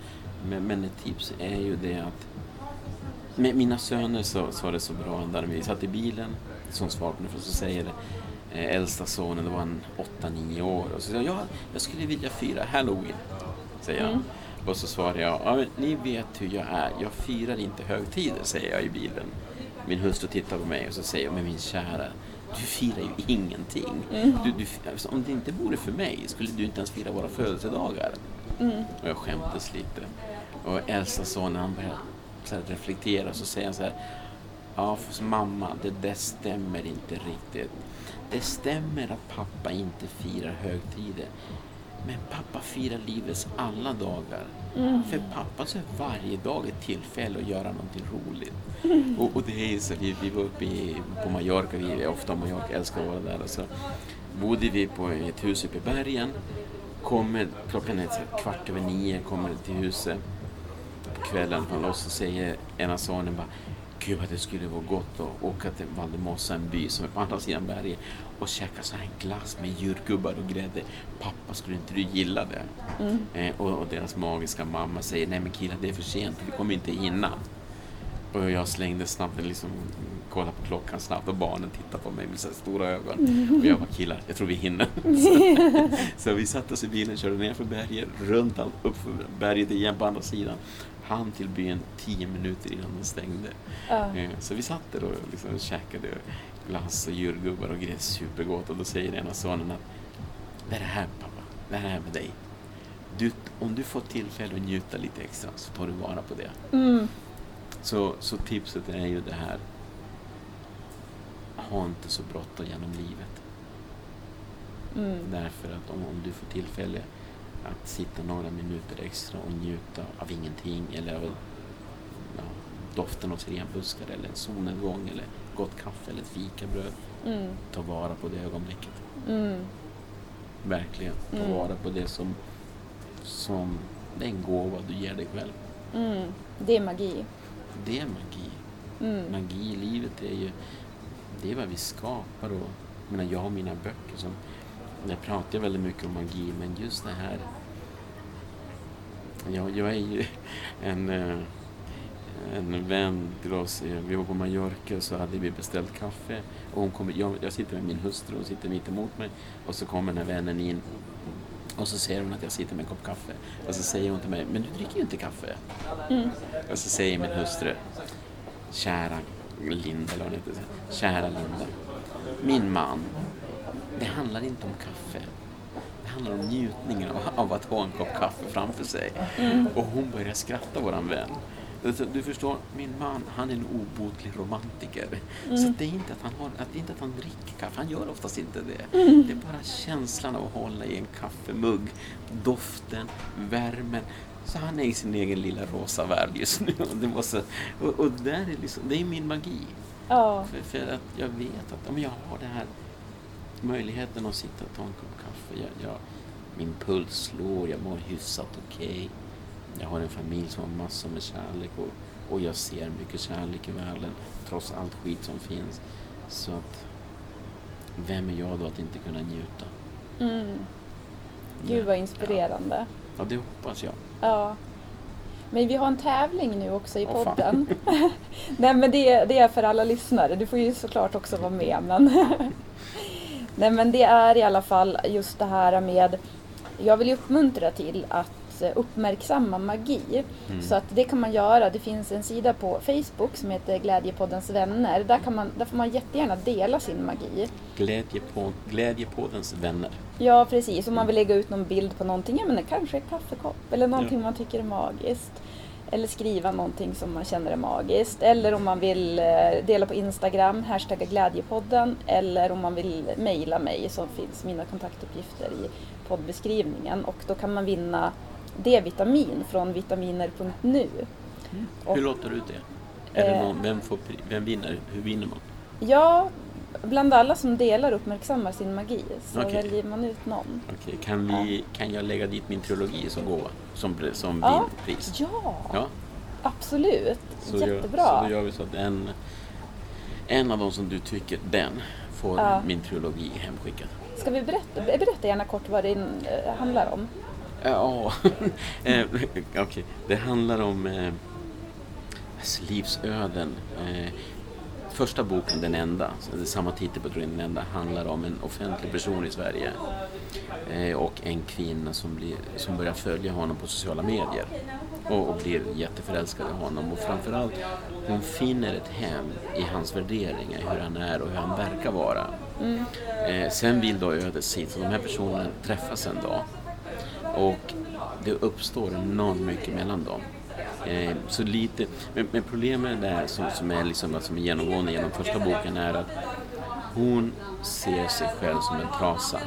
Men, men ett tips är ju det att med mina söner så, var det så bra där vi satt i bilen, som svar på det, för så säger eh, äldsta sonen, då var han 8-9 år, och så säger jag, ja, jag skulle vilja fira Halloween, säger han. Mm. Och så svarar jag, ja, ni vet hur jag är, jag firar inte högtider, säger jag i bilen. Min hustru tittar på mig och så säger jag, men min kära, du firar ju ingenting. Du, du, alltså, om det inte vore för mig skulle du inte ens fira våra födelsedagar. Mm. Och jag skämdes lite. Och äldsta sonen han börjar så här reflektera så säger han så här. Ja, fast mamma, det där stämmer inte riktigt. Det stämmer att pappa inte firar högtider. Men pappa firar livets alla dagar. För pappa så är varje dag ett tillfälle att göra någonting roligt. Och, och det är så, vi, vi var uppe i, på Mallorca, vi är ofta på Mallorca, älskar att vara där. Och så bodde vi på ett hus uppe i bergen. Kommer, klockan är kvart över nio, kommer till huset på kvällen och säger ena sonen bara Gud vad det skulle vara gott att åka till Valdemossa, en by som är på andra sidan berget och käka så här glass med djurgubbar och grädde. Pappa, skulle inte du gilla det? Eh, och, och deras magiska mamma säger Nej men killar, det är för sent, vi kommer inte hinna. Och jag slängde snabbt, liksom, kollade på klockan snabbt och barnen tittade på mig med så stora ögon. Och jag bara killar, jag tror vi hinner. så, vi satte oss i bilen, körde ner för berget, runt allt, upp för berget igen på andra sidan. Han till byn tio minuter innan den stängde. Eh, Så vi satt där och liksom käkade glass och djurgubbar och grejs supergott. Och då säger ena sonen att det är det här pappa, det här är med dig. Du, om du får tillfälle att njuta lite extra så tar du vara på det. Mm. Så, så tipset är ju det här. Ha inte så bråttom genom livet. Mm. Därför att om, om du får tillfälle att sitta några minuter extra och njuta av ingenting eller av ja, doften av sirenbuskar eller en solnedgång eller gott kaffe eller ett fikabröd. Mm. Ta vara på det ögonblicket. Mm. Verkligen. Ta Mm. vara på det som, som den gåva du ger dig själv. Mm. Det är magi. Det är magi. Mm. Magi i livet är ju det är vad vi skapar. Och, jag, menar, jag har mina böcker som där pratar jag väldigt mycket om magi men just det här jag, jag är ju en, eh, en vän till oss. Vi var på Mallorca och så hade vi beställt kaffe. Och hon kommer, jag, jag sitter med min hustru och sitter mitt emot mig. Och så kommer den här vännen in. Och så ser hon att jag sitter med en kopp kaffe. Och så säger hon till mig, men du dricker ju inte kaffe. Mm. Och så säger min hustru, kära Linda, eller vad hon heter, kära Linda. Min man, det handlar inte om kaffe. Det handlar om njutningen av, av att ha en kopp kaffe framför sig. Och hon börjar skratta, våran vän. Alltså, Du förstår, min man, han är en obotlig romantiker. Så det är, inte att han har, att inte att han dricker kaffe, han gör oftast inte det. Det är bara känslan av att hålla i en kaffemugg, doften, värmen. Så han är i sin egen lilla rosa värld just nu. Och det, så, och, och där är liksom, det är min magi. Ja. För, för att jag vet att om jag har det här möjligheten att sitta och ta en kopp kaffe. Jag, jag, min puls slår, jag mår hyfsat okej. Jag har en familj som har massor med kärlek och, och jag ser mycket kärlek i världen trots allt skit som finns. Så att vem är jag då att inte kunna njuta? Mm. Gud vad inspirerande. Ja, det hoppas jag. Ja. Men vi har en tävling nu också i fan. podden. Nej men det, det är för alla lyssnare. Du får ju såklart också vara med. Men Nej men det är i alla fall just det här med Jag vill ju uppmuntra till att eh, uppmärksamma magi. Mm. Så att det kan man göra. Det finns en sida på Facebook som heter Glädjepoddens vänner. Där, kan man, där får man jättegärna dela sin magi. Glädjepå, glädjepådens vänner. Ja, precis. Om man vill lägga ut någon bild på någonting, ja men det kanske är kaffekopp eller någonting Ja. man tycker är magiskt. Eller skriva någonting som man känner är magiskt. Eller om man vill eh, dela på Instagram, hashtagga Glädjepodden. Eller om man vill mejla mig så finns mina kontaktuppgifter i poddbeskrivningen. Och då kan man vinna D-vitamin från vitaminer.nu. Och- Hur låter du det? Är det Eh. någon, vem, får, vem vinner? Hur vinner man? Ja, bland alla som delar och uppmärksammar sin magi så Okej. väljer man ut någon. Okej, kan, vi, kan jag lägga dit min trilogi som gåva? Som, som Ja. vinpris? Ja, Ja, absolut. så Jättebra. så då gör vi så att en, en av de som du tycker, den får Ja. min trilogi hemskickad. Ska vi berätta, berätta gärna kort vad det eh, handlar om? Ja, eh, okej. Det handlar om eh, alltså livsöden. Eh, första boken, den enda, samma titel på den enda, handlar om en offentlig person i Sverige eh, och en kvinna som, blir, som börjar följa honom på sociala medier och, och blir jätteförälskad i honom och framförallt hon finner ett hem i hans värderingar, hur han är och hur han verkar vara. Eh, sen vill då ödet sitt, så de här personerna träffas en dag och det uppstår enormt mycket mellan dem. Eh, så lite, men, men problemet där som, som är liksom, som är genomgående genom första boken är att hon ser sig själv som en trasa.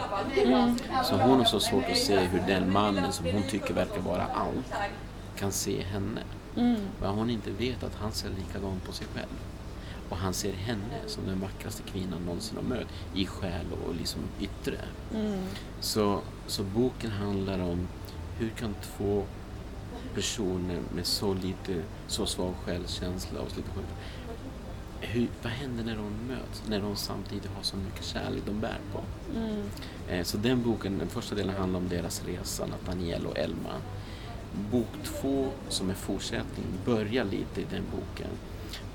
Så hon har så svårt att se hur den mannen som hon tycker verkar vara allt kan se henne. Vad hon inte vet att han ser likadant på sig själv. Och han ser henne som den vackraste kvinnan någonsin har mött i själ och liksom yttre. Så, så boken handlar om hur kan två personer med så lite, så svag självkänsla och så lite själv, hur, vad händer när de möts? När de samtidigt har så mycket kärlek de bär på. Eh, så den boken, den första delen handlar om deras resa, Nathaniel och Elma. Bok två, som är fortsättning, börjar lite i den boken.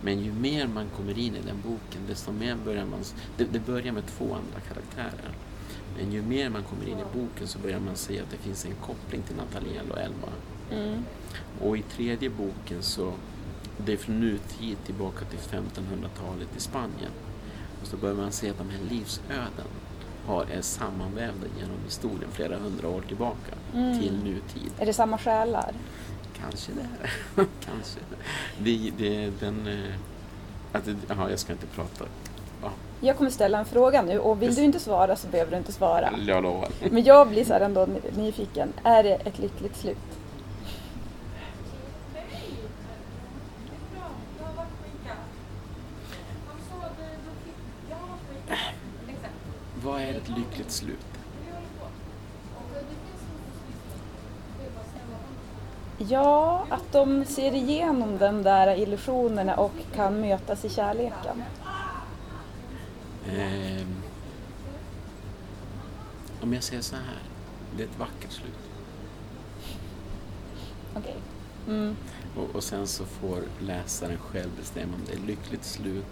Men ju mer man kommer in i den boken, desto mer börjar man... Det, det börjar med två andra karaktärer. Men ju mer man kommer in i boken så börjar man se att det finns en koppling till Nathaniel och Elma. Och i tredje boken så, det är från nutid tillbaka till 1500-talet i Spanien. Och så börjar man se att de här livsöden har, är sammanvävda genom historien flera hundra år tillbaka till nutid. Är det samma själar? Kanske det. Kanske. Det, det, den, eh, att aha, jag ska inte prata. Ja, Jag kommer ställa en fråga nu och vill du inte svara så behöver du inte svara. jag lovar. Men jag blir så här ändå ny- nyfiken. Är det ett lyckligt slut? Vad är ett lyckligt slut? Ja, att de ser igenom de där illusionerna och kan mötas i kärleken. Ehm, om jag säger så här, det är ett vackert slut. Okej. Mm. Och, och sen så får läsaren själv bestämma om det är lyckligt slut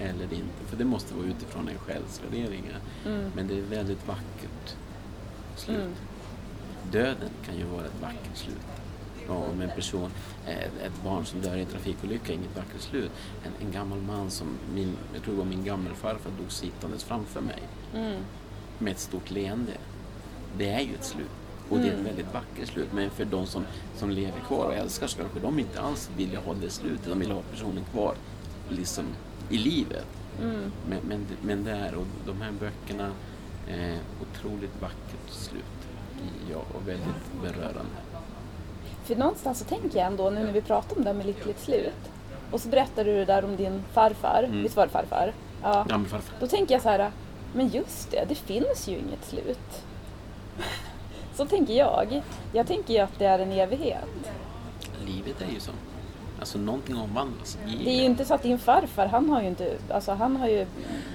eller inte. För det måste vara utifrån en självs värderingar. Mm. Men det är väldigt vackert slut. Mm. Döden kan ju vara ett vackert slut. Om en person, eh, ett barn som dör i en trafikolycka är inget vackert slut. En, en gammal man som, min, jag tror det var min gammelfarfar, dog sittandes framför mig Mm. med ett stort leende. Det är ju ett slut. Och det är ett Mm. väldigt vackert slut. Men för de som, som lever kvar och älskar så kanske de inte alls vill ha det slutet. De vill ha personen kvar liksom i livet. Mm. Men, men, men där och de här böckerna, eh, otroligt vackert slut. Ja, och väldigt berörande. För någonstans så tänker jag ändå, nu när vi pratar om det här med lyckligt slut. Och så berättar du det där om din farfar, Mm. visst var det farfar? Ja. Ja, farfar. Då tänker jag så här, men just det, det finns ju inget slut. Så tänker jag. Jag tänker ju att det är en evighet. Livet är ju så. Alltså någonting omvandlas. I, Det är ju inte så att din farfar, han har ju inte, alltså han har ju,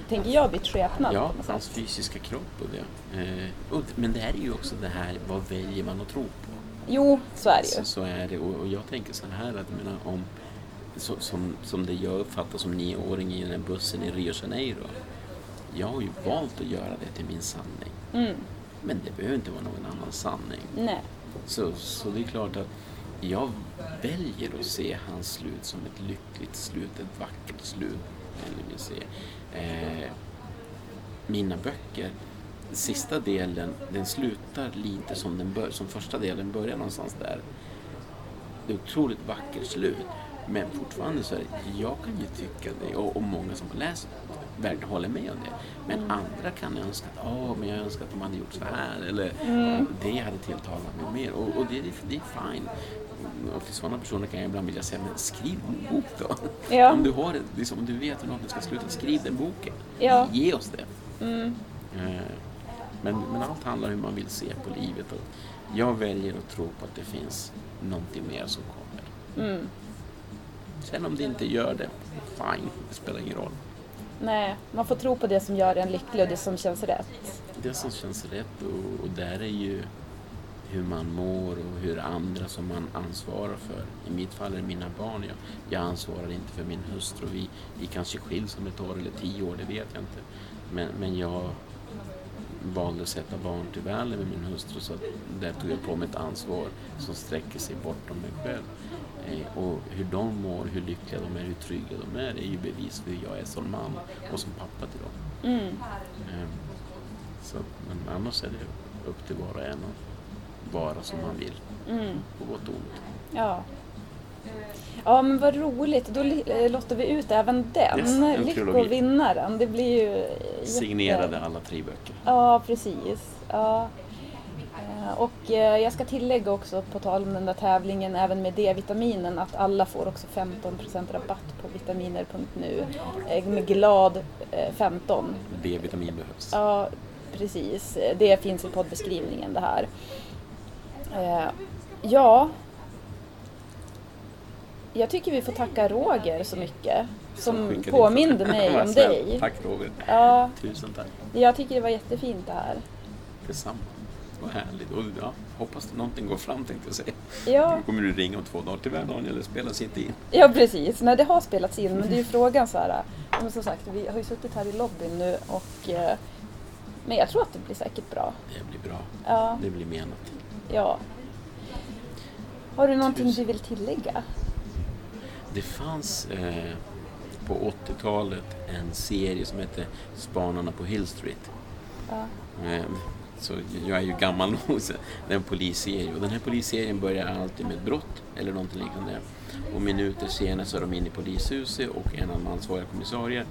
tänker jag, bytt skepnad Ja, hans fysiska kropp och det. Eh, och, men det här är ju också det här, vad väljer man att tro på? Jo, så är det Så, ju. så är det. Och, och jag tänker så här att menar, om, så, som, som det jag uppfattar som nioåring i den här bussen i Rio Janeiro. Jag har ju valt att göra det till min sanning. Mm. Men det behöver inte vara någon annan sanning. Nej. Så, så det är klart att jag väljer att se hans slut som ett lyckligt slut, ett vackert slut. Eller vill se. Eh, mina böcker, sista delen, den slutar lite som, den bör, som första delen börjar någonstans där. Det är otroligt vackert slut. Men fortfarande så är det, jag kan ju tycka det och, och många som har läst verkligen håller med om det. Men Mm. andra kan önska att, åh, men jag önskar att de hade gjort så här eller Mm. det hade tilltalat mig mer. Och, och det, det, är fine. Och till sådana personer kan jag ibland vilja säga, men skriv en bok då. Ja. Om, du har, liksom, om du vet hur något ska sluta, skriv den boken. Ja. Ge oss det. Mm. Eh, Men, men allt handlar om hur man vill se på livet. Och jag väljer att tro på att det finns någonting mer som kommer. Mm. Sen om det inte gör det, fine, det spelar ingen roll. Nej, man får tro på det som gör en lycklig och det som känns rätt. Det som känns rätt och, och där är ju hur man mår och hur andra som man ansvarar för. I mitt fall är det mina barn. Jag, jag ansvarar inte för min hustru. Vi, vi kanske skiljs om ett år eller tio år, det vet jag inte. Men, men jag valde att sätta barn till världen med min hustru så där tog jag på mig ett ansvar som sträcker sig bortom mig själv. Eh, och hur de mår, hur lyckliga de är, hur trygga de är, är ju bevis för hur jag är som man och som pappa till dem. Mm. Eh, Så, men annars är det upp till var och en att vara som man vill, Mm. på gott och ont. Ja. Ja men vad roligt, då eh, lottar vi ut även den. Yes. Lyckovinnaren, det blir ju jätte- Signerade alla tre böcker. Ja, precis. Ja. Eh, Och eh, jag ska tillägga också på tal om den där tävlingen även med D-vitaminen att alla får också 15% rabatt på vitaminer.nu. Med glad eh, 15. D-vitamin behövs. Ja, precis. Det finns i poddbeskrivningen det här. Ja. Jag tycker vi får tacka Roger så mycket. Som påminde in. mig om dig. Tack Roger. Ja, Tusen tack. jag tycker det var jättefint det här. Detsamma. Vad härligt. Och ja, hoppas det någonting går fram tänkte jag säga. Ja, Nu kommer du ringa om två dagar. Tyvärr Daniel, det spelas inte in. ja precis. Nej, det har spelats in men det är ju frågan så här. ja, Men som sagt, vi har ju suttit här i lobbyn nu och eh, men jag tror att det blir säkert bra. Det blir bra. Ja, Det blir menat. ja. Har du någonting Tusen. du vill tillägga? Det fanns eh, på 80-talet en serie som hette Spanarna på Hill Street. Ja. Eh, Så jag är ju gammal nog, det är en polisserie. Och den här polisserien börjar alltid med ett brott eller någonting liknande. Och minuter senare så är de inne i polishuset och en av de ansvariga kommissarier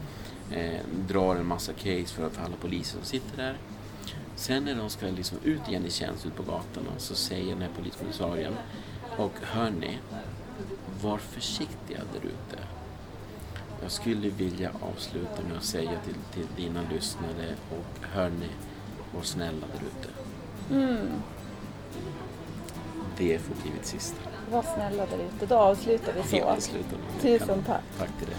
eh, drar en massa case för, för alla poliser som sitter där. Sen när de ska liksom ut igen i tjänst ut på gatorna så säger den här poliskommissarien och hörni, var försiktiga där ute. Jag skulle vilja avsluta med att säga till, till dina lyssnare och hörni, var snälla där ute. Mm. Det får bli mitt sista. Var snälla där ute. Då avslutar vi så. Tusen tack. Tack till dig.